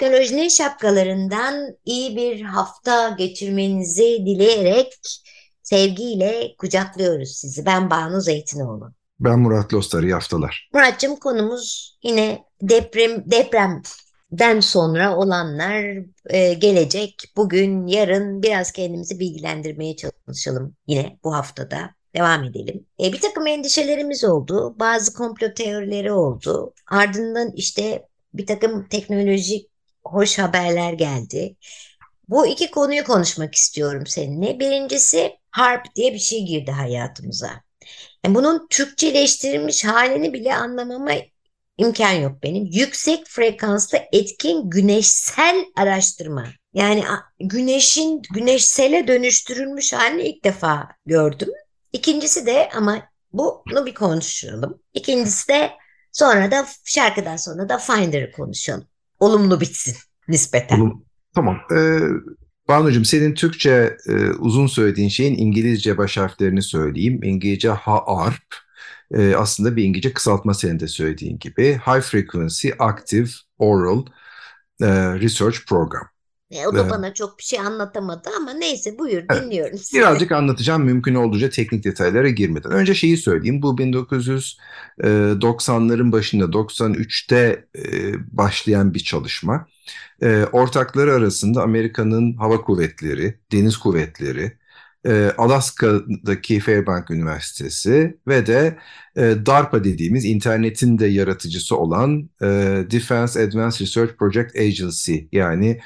Teknolojinin şapkalarından iyi bir hafta geçirmenizi dileyerek sevgiyle kucaklıyoruz sizi. Ben Banu Zeytinoğlu. Ben Murat Lostar, iyi haftalar. Muratcığım konumuz yine deprem depremden sonra olanlar e, gelecek. Bugün, yarın biraz kendimizi bilgilendirmeye çalışalım yine bu haftada. Devam edelim. E, bir takım endişelerimiz oldu. Bazı komplo teorileri oldu. Ardından işte bir takım teknolojik hoş haberler geldi. Bu iki konuyu konuşmak istiyorum seninle. Birincisi harp diye bir şey girdi hayatımıza. Yani bunun Türkçeleştirilmiş halini bile anlamama imkan yok benim. Yüksek frekanslı etkin güneşsel araştırma. Yani güneşin güneşsele dönüştürülmüş halini ilk defa gördüm. İkincisi de ama bunu bir konuşalım. İkincisi de sonra da şarkıdan sonra da Finder'ı konuşalım olumlu bitsin nispeten. Olum, tamam. Ee, Banu'cum senin Türkçe e, uzun söylediğin şeyin İngilizce baş harflerini söyleyeyim. İngilizce HAARP. E, aslında bir İngilizce kısaltma senin de söylediğin gibi. High Frequency Active Oral e, Research Program. E, o da evet. bana çok bir şey anlatamadı ama neyse buyur evet. dinliyorum sizi. Birazcık anlatacağım mümkün olduğunca teknik detaylara girmeden. Önce şeyi söyleyeyim. Bu 1990'ların e, başında 93'te e, başlayan bir çalışma. E, ortakları arasında Amerika'nın hava kuvvetleri, deniz kuvvetleri, Alaska'daki Fairbank Üniversitesi ve de DARPA dediğimiz internetin de yaratıcısı olan Defense Advanced Research Project Agency yani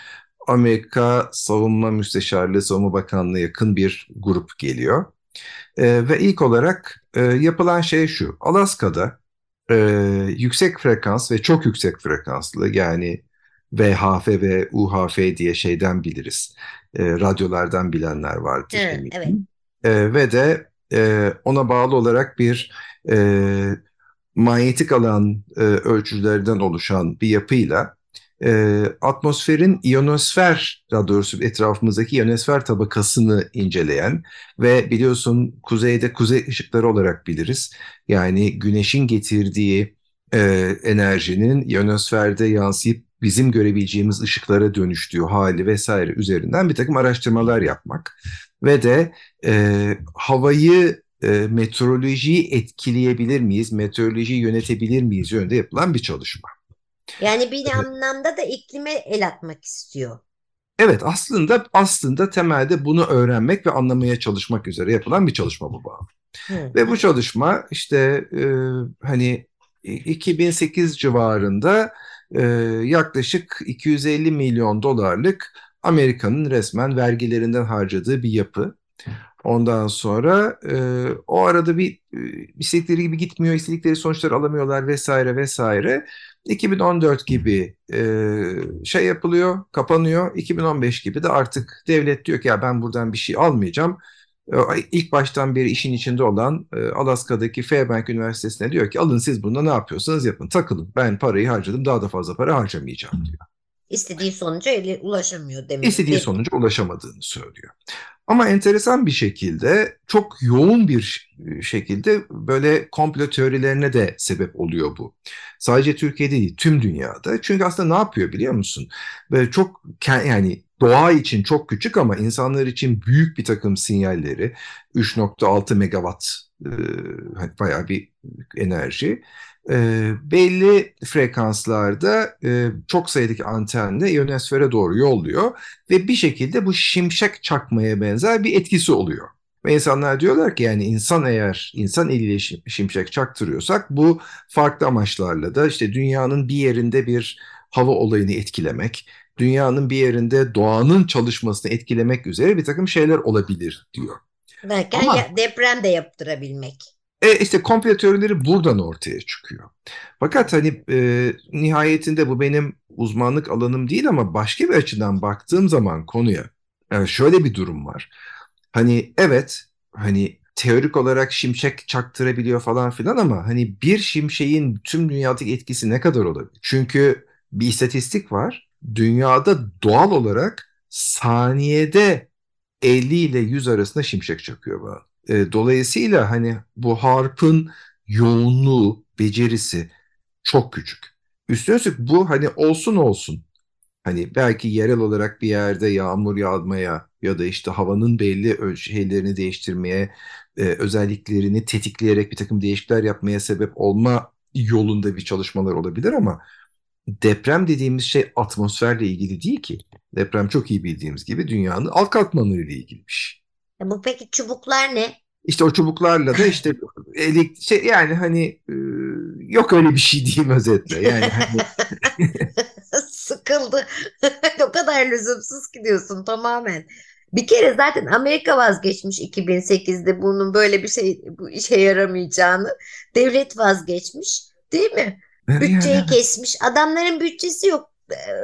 Amerika Savunma Müsteşarlığı, Savunma Bakanlığı yakın bir grup geliyor. E, ve ilk olarak e, yapılan şey şu. Alaska'da e, yüksek frekans ve çok yüksek frekanslı yani VHF ve UHF diye şeyden biliriz. E, radyolardan bilenler vardır. Evet, evet. E, ve de e, ona bağlı olarak bir e, manyetik alan e, ölçülerden oluşan bir yapıyla e, atmosferin iyonosfer, daha doğrusu etrafımızdaki iyonosfer tabakasını inceleyen ve biliyorsun kuzeyde kuzey ışıkları olarak biliriz. Yani güneşin getirdiği e, enerjinin iyonosferde yansıyıp bizim görebileceğimiz ışıklara dönüştüğü hali vesaire üzerinden bir takım araştırmalar yapmak ve de e, havayı e, meteorolojiyi etkileyebilir miyiz, meteorolojiyi yönetebilir miyiz yönünde yapılan bir çalışma. Yani bir anlamda da iklime el atmak istiyor. Evet aslında aslında temelde bunu öğrenmek ve anlamaya çalışmak üzere yapılan bir çalışma bu bağ. Ve bu çalışma işte e, hani 2008 civarında e, yaklaşık 250 milyon dolarlık Amerika'nın resmen vergilerinden harcadığı bir yapı. Ondan sonra e, o arada bir e, istedikleri gibi gitmiyor, istedikleri sonuçları alamıyorlar vesaire vesaire. 2014 gibi e, şey yapılıyor, kapanıyor. 2015 gibi de artık devlet diyor ki ya ben buradan bir şey almayacağım. E, ilk baştan beri işin içinde olan e, Alaska'daki Fairbank Üniversitesi'ne diyor ki alın siz bunda ne yapıyorsanız yapın, takılın. Ben parayı harcadım, daha da fazla para harcamayacağım diyor. İstediği sonuca ulaşamıyor demek. İstediği sonuca ulaşamadığını söylüyor. Ama enteresan bir şekilde çok yoğun bir şekilde böyle komplo teorilerine de sebep oluyor bu. Sadece Türkiye'de değil tüm dünyada. Çünkü aslında ne yapıyor biliyor musun? Böyle çok yani doğa için çok küçük ama insanlar için büyük bir takım sinyalleri 3.6 megawatt e, bayağı bir enerji e, belli frekanslarda e, çok sayıdaki antenle ionosfere doğru yolluyor ve bir şekilde bu şimşek çakmaya benzer bir etkisi oluyor. Ve insanlar diyorlar ki yani insan eğer insan eliyle şimşek çaktırıyorsak bu farklı amaçlarla da işte dünyanın bir yerinde bir hava olayını etkilemek, dünyanın bir yerinde doğanın çalışmasını etkilemek üzere bir takım şeyler olabilir diyor. Derken Ama, ya, deprem de yaptırabilmek. E işte komple teorileri buradan ortaya çıkıyor. Fakat hani e, nihayetinde bu benim uzmanlık alanım değil ama başka bir açıdan baktığım zaman konuya yani şöyle bir durum var. Hani evet hani teorik olarak şimşek çaktırabiliyor falan filan ama hani bir şimşeğin tüm dünyadaki etkisi ne kadar olabilir? Çünkü bir istatistik var. Dünyada doğal olarak saniyede 50 ile 100 arasında şimşek çakıyor bana. E, dolayısıyla hani bu harpın yoğunluğu, becerisi çok küçük. Üstüne üstlük bu hani olsun olsun. Hani belki yerel olarak bir yerde yağmur yağmaya ya da işte havanın belli şeylerini değiştirmeye, e, özelliklerini tetikleyerek bir takım değişiklikler yapmaya sebep olma yolunda bir çalışmalar olabilir ama deprem dediğimiz şey atmosferle ilgili değil ki. Deprem çok iyi bildiğimiz gibi dünyanın alt katmanlarıyla ilgili bir şey. E bu peki çubuklar ne? İşte o çubuklarla da işte elik şey yani hani e, yok öyle bir şey diyeyim özetle. Yani hani sıkıldı. o kadar lüzumsuz gidiyorsun tamamen. Bir kere zaten Amerika vazgeçmiş 2008'de bunun böyle bir şey bu işe yaramayacağını. Devlet vazgeçmiş, değil mi? Bütçeyi kesmiş. Adamların bütçesi yok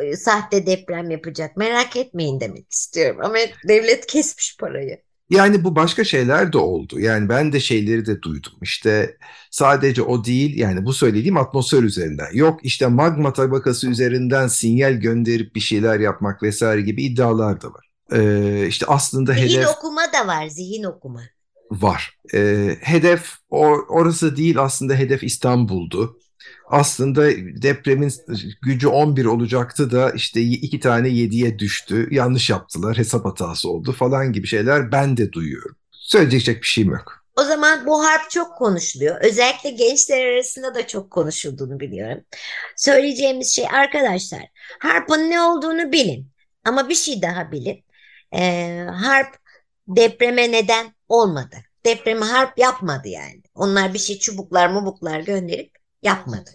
e, sahte deprem yapacak. Merak etmeyin demek istiyorum. Ama devlet kesmiş parayı. Yani bu başka şeyler de oldu. Yani ben de şeyleri de duydum. İşte sadece o değil yani bu söylediğim atmosfer üzerinden. Yok işte magma tabakası üzerinden sinyal gönderip bir şeyler yapmak vesaire gibi iddialar da var. Ee, işte aslında zihin hedef... okuma da var zihin okuma. Var. Ee, hedef or orası değil aslında hedef İstanbul'du aslında depremin gücü 11 olacaktı da işte iki tane 7'ye düştü. Yanlış yaptılar, hesap hatası oldu falan gibi şeyler ben de duyuyorum. Söyleyecek bir şeyim yok. O zaman bu harp çok konuşuluyor. Özellikle gençler arasında da çok konuşulduğunu biliyorum. Söyleyeceğimiz şey arkadaşlar, harpın ne olduğunu bilin. Ama bir şey daha bilin. Ee, harp depreme neden olmadı. Depremi harp yapmadı yani. Onlar bir şey çubuklar mubuklar gönderip yapmadı.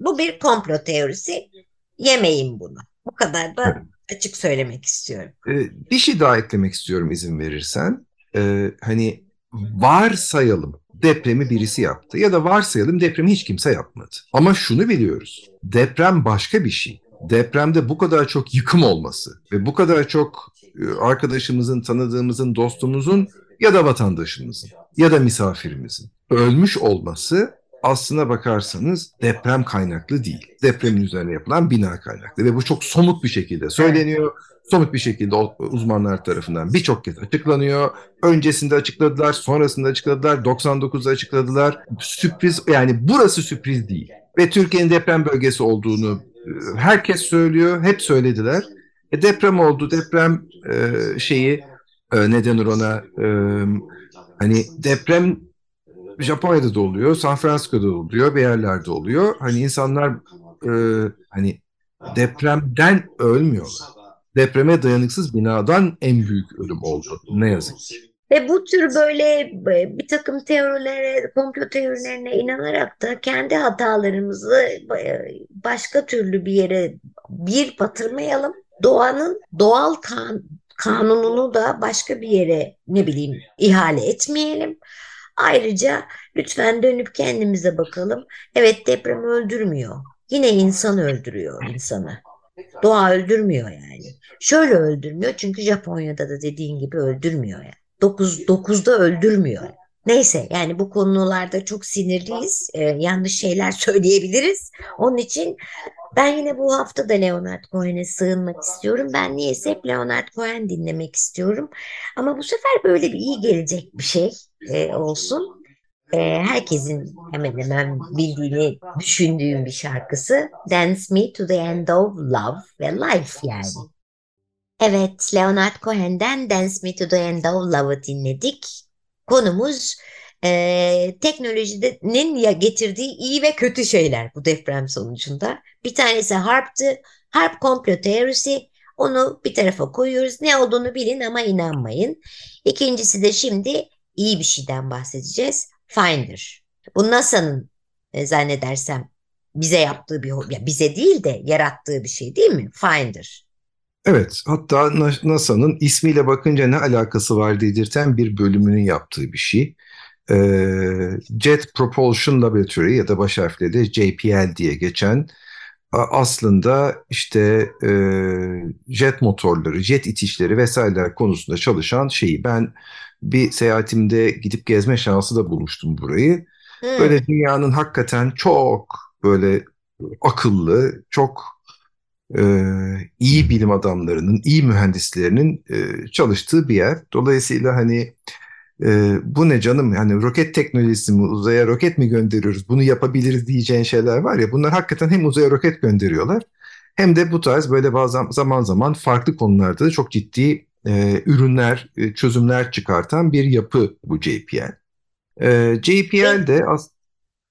Bu bir komplo teorisi. Yemeyin bunu. Bu kadar da açık söylemek istiyorum. Ee, bir şey daha eklemek istiyorum izin verirsen. Ee, hani varsayalım depremi birisi yaptı ya da varsayalım depremi hiç kimse yapmadı. Ama şunu biliyoruz. Deprem başka bir şey. Depremde bu kadar çok yıkım olması ve bu kadar çok e, arkadaşımızın, tanıdığımızın, dostumuzun ya da vatandaşımızın ya da misafirimizin ölmüş olması aslına bakarsanız deprem kaynaklı değil. Depremin üzerine yapılan bina kaynaklı ve bu çok somut bir şekilde söyleniyor. Somut bir şekilde uzmanlar tarafından birçok kez açıklanıyor. Öncesinde açıkladılar, sonrasında açıkladılar, 99'da açıkladılar. Sürpriz yani burası sürpriz değil. Ve Türkiye'nin deprem bölgesi olduğunu e, herkes söylüyor, hep söylediler. E, deprem oldu, deprem e, şeyi e, neden ona e, hani deprem Japonya'da da oluyor, San Francisco'da da oluyor, bir yerlerde oluyor. Hani insanlar e, hani depremden ölmüyorlar. Depreme dayanıksız binadan en büyük ölüm oldu. Ne yazık ki. Ve bu tür böyle bir takım teorilere, komplo teorilerine inanarak da kendi hatalarımızı başka türlü bir yere bir batırmayalım. Doğanın doğal kan, kanununu da başka bir yere ne bileyim ihale etmeyelim. Ayrıca lütfen dönüp kendimize bakalım. Evet deprem öldürmüyor. Yine insan öldürüyor insanı. Doğa öldürmüyor yani. Şöyle öldürmüyor çünkü Japonya'da da dediğin gibi öldürmüyor yani. 9, 9'da öldürmüyor. Neyse yani bu konularda çok sinirliyiz. Ee, yanlış şeyler söyleyebiliriz. Onun için ben yine bu hafta da Leonard Cohen'e sığınmak istiyorum. Ben niyeyse hep Leonard Cohen dinlemek istiyorum. Ama bu sefer böyle bir iyi gelecek bir şey e, olsun. E, herkesin hemen hemen bildiğini düşündüğüm bir şarkısı. Dance Me to the End of Love ve Life yani. Evet, Leonard Cohen'den Dance Me to the End of Love'ı dinledik. Konumuz e, teknolojinin ya getirdiği iyi ve kötü şeyler bu deprem sonucunda. Bir tanesi harptı. Harp komplo teorisi. Onu bir tarafa koyuyoruz. Ne olduğunu bilin ama inanmayın. İkincisi de şimdi iyi bir şeyden bahsedeceğiz. Finder. Bu NASA'nın e, zannedersem bize yaptığı bir ya bize değil de yarattığı bir şey değil mi? Finder. Evet, hatta NASA'nın ismiyle bakınca ne alakası var dedirten bir bölümünün yaptığı bir şey. Ee, Jet Propulsion Laboratory ya da baş harfleri JPL diye geçen aslında işte e, jet motorları, jet itişleri vesaireler konusunda çalışan şeyi ben bir seyahatimde gidip gezme şansı da bulmuştum burayı. Hmm. Böyle dünyanın hakikaten çok böyle akıllı, çok e, iyi bilim adamlarının, iyi mühendislerinin e, çalıştığı bir yer. Dolayısıyla hani e, bu ne canım hani roket teknolojisi mi uzaya roket mi gönderiyoruz bunu yapabiliriz diyeceğin şeyler var ya bunlar hakikaten hem uzaya roket gönderiyorlar hem de bu tarz böyle bazen zaman zaman farklı konularda da çok ciddi e, ürünler, e, çözümler çıkartan bir yapı bu JPL. E, JPL de az...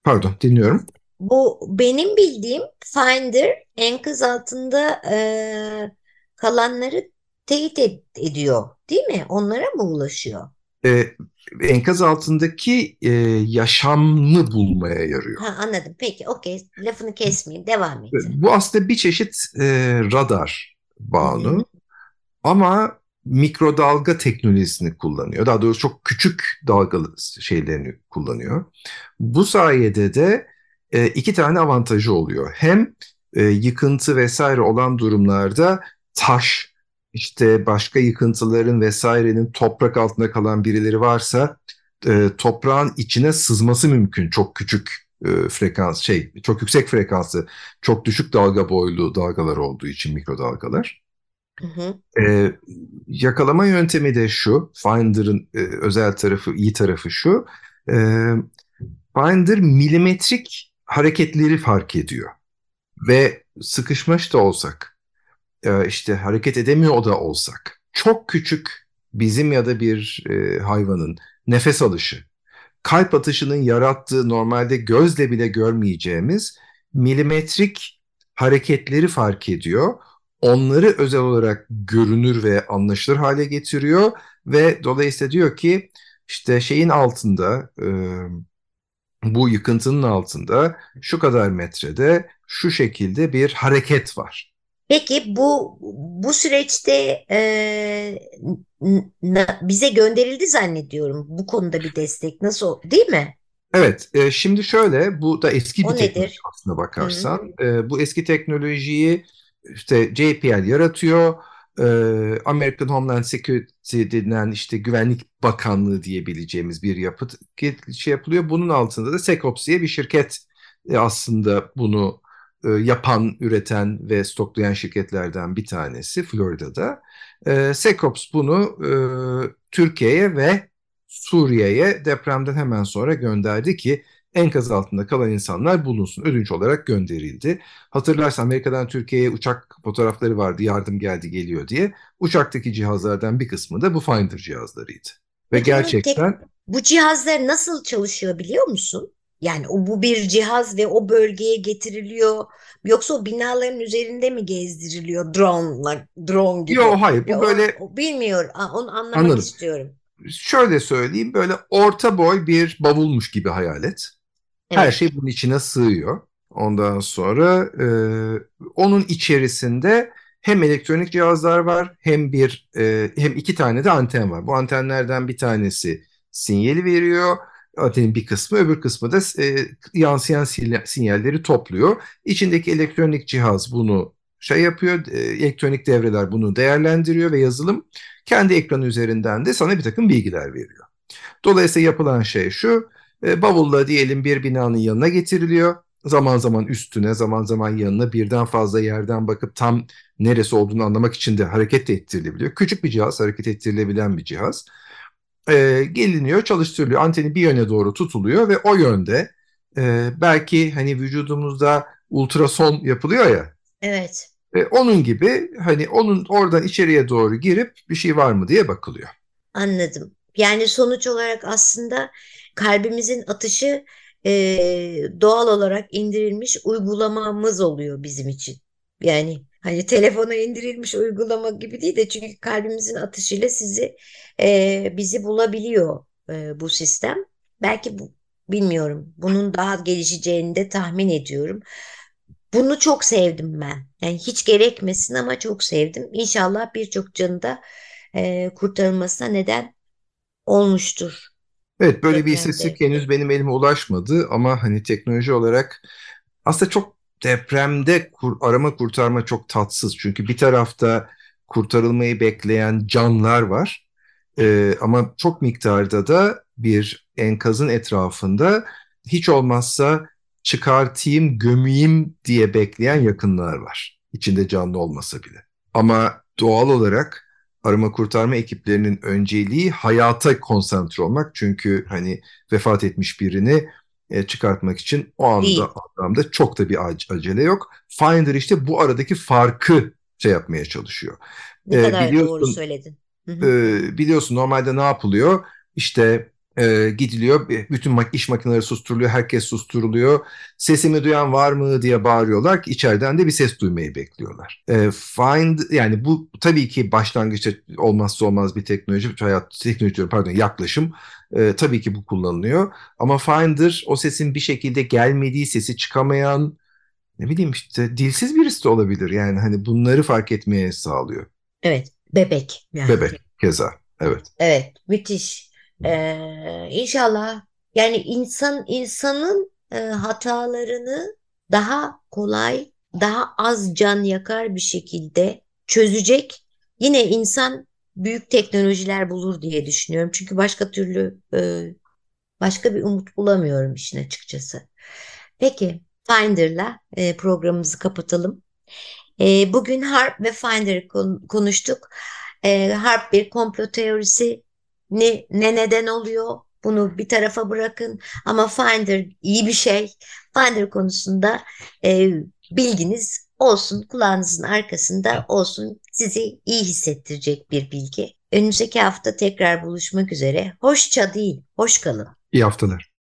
pardon dinliyorum. Bu benim bildiğim Finder enkaz altında e, kalanları teyit ed ediyor değil mi? Onlara mı ulaşıyor? E, enkaz altındaki e, yaşamını bulmaya yarıyor. Ha, anladım. Peki, okey. Lafını kesmeyin. Devam et. Bu aslında bir çeşit e, radar Banu. Ama mikrodalga teknolojisini kullanıyor. Daha doğrusu çok küçük dalgalı şeylerini kullanıyor. Bu sayede de e, iki tane avantajı oluyor. Hem e, yıkıntı vesaire olan durumlarda taş işte başka yıkıntıların vesairenin toprak altında kalan birileri varsa e, toprağın içine sızması mümkün çok küçük e, frekans şey çok yüksek frekanslı çok düşük dalga boylu dalgalar olduğu için mikrodalgalar. Hı hı. E, yakalama yöntemi de şu Finder'ın e, özel tarafı iyi tarafı şu e, Finder milimetrik hareketleri fark ediyor ve sıkışmış da olsak e, işte hareket edemiyor da olsak çok küçük bizim ya da bir e, hayvanın nefes alışı, kalp atışının yarattığı normalde gözle bile görmeyeceğimiz milimetrik hareketleri fark ediyor. Onları özel olarak görünür ve anlaşılır hale getiriyor ve dolayısıyla diyor ki işte şeyin altında e, bu yıkıntının altında şu kadar metrede şu şekilde bir hareket var. Peki bu bu süreçte e, bize gönderildi zannediyorum bu konuda bir destek nasıl değil mi? Evet, e, şimdi şöyle bu da eski bir o teknoloji nedir? aslına bakarsan. E, bu eski teknolojiyi işte JPL yaratıyor. E, American Homeland Security denilen işte Güvenlik Bakanlığı diyebileceğimiz bir yapı şey yapılıyor. Bunun altında da SecOps diye bir şirket e, aslında bunu e, yapan, üreten ve stoklayan şirketlerden bir tanesi Florida'da. E, Secops bunu e, Türkiye'ye ve Suriye'ye depremden hemen sonra gönderdi ki enkaz altında kalan insanlar bulunsun. Ödünç olarak gönderildi. Hatırlarsan Amerika'dan Türkiye'ye uçak fotoğrafları vardı yardım geldi geliyor diye. Uçaktaki cihazlardan bir kısmı da bu Finder cihazlarıydı. Ve Peki, gerçekten... Tek, bu cihazlar nasıl çalışıyor biliyor musun? Yani o bu bir cihaz ve o bölgeye getiriliyor. Yoksa o binaların üzerinde mi gezdiriliyor drone drone gibi? Yok hayır bu ya böyle o, o bilmiyor. Onu anlamak Anladım. istiyorum. Şöyle söyleyeyim böyle orta boy bir bavulmuş gibi hayal et. Evet. Her şey bunun içine sığıyor. Ondan sonra e, onun içerisinde hem elektronik cihazlar var hem bir e, hem iki tane de anten var. Bu antenlerden bir tanesi sinyali veriyor Atenin bir kısmı, öbür kısmı da e, yansıyan sinyalleri topluyor. İçindeki elektronik cihaz bunu şey yapıyor, e, elektronik devreler bunu değerlendiriyor ve yazılım kendi ekranı üzerinden de sana bir takım bilgiler veriyor. Dolayısıyla yapılan şey şu, e, bavulla diyelim bir binanın yanına getiriliyor. Zaman zaman üstüne, zaman zaman yanına birden fazla yerden bakıp tam neresi olduğunu anlamak için de hareket ettirilebiliyor. Küçük bir cihaz, hareket ettirilebilen bir cihaz e, geliniyor, çalıştırılıyor. Anteni bir yöne doğru tutuluyor ve o yönde e, belki hani vücudumuzda ultrason yapılıyor ya. Evet. E, onun gibi hani onun oradan içeriye doğru girip bir şey var mı diye bakılıyor. Anladım. Yani sonuç olarak aslında kalbimizin atışı e, doğal olarak indirilmiş uygulamamız oluyor bizim için. Yani Hani telefona indirilmiş uygulama gibi değil de çünkü kalbimizin atışıyla sizi e, bizi bulabiliyor e, bu sistem. Belki bu bilmiyorum. Bunun daha gelişeceğini de tahmin ediyorum. Bunu çok sevdim ben. Yani hiç gerekmesin ama çok sevdim. İnşallah birçok canı da e, kurtarılmasına neden olmuştur. Evet böyle bir istatistik henüz benim elime ulaşmadı ama hani teknoloji olarak aslında çok depremde kur, arama kurtarma çok tatsız. Çünkü bir tarafta kurtarılmayı bekleyen canlar var. Ee, ama çok miktarda da bir enkazın etrafında hiç olmazsa çıkartayım, gömeyim diye bekleyen yakınlar var. İçinde canlı olmasa bile. Ama doğal olarak arama kurtarma ekiplerinin önceliği hayata konsantre olmak. Çünkü hani vefat etmiş birini e, çıkartmak için o anda adamda çok da bir acele yok. Finder işte bu aradaki farkı şey yapmaya çalışıyor. Ne ee, kadar doğru söyledin. E, biliyorsun normalde ne yapılıyor? İşte e, gidiliyor, bütün iş makineleri susturuluyor, herkes susturuluyor. Sesimi duyan var mı diye bağırıyorlar ki içeriden de bir ses duymayı bekliyorlar. E, find yani bu tabii ki başlangıçta olmazsa olmaz bir teknoloji, hayat teknoloji pardon yaklaşım. E, tabii ki bu kullanılıyor. Ama Finder o sesin bir şekilde gelmediği sesi çıkamayan ne bileyim işte dilsiz birisi de olabilir. Yani hani bunları fark etmeye sağlıyor. Evet, bebek. Yani. Bebek keza. Evet. Evet, müthiş. Ee, inşallah yani insan insanın e, hatalarını daha kolay, daha az can yakar bir şekilde çözecek. Yine insan büyük teknolojiler bulur diye düşünüyorum. Çünkü başka türlü e, başka bir umut bulamıyorum işin açıkçası. Peki Finder'la e, programımızı kapatalım. E, bugün Harp ve Finder konuştuk. E, Harp bir komplo teorisi ne, ne neden oluyor? Bunu bir tarafa bırakın. Ama Finder iyi bir şey. Finder konusunda e, bilginiz olsun, kulağınızın arkasında olsun. Sizi iyi hissettirecek bir bilgi. Önümüzdeki hafta tekrar buluşmak üzere. Hoşça değil, hoş kalın. İyi haftalar.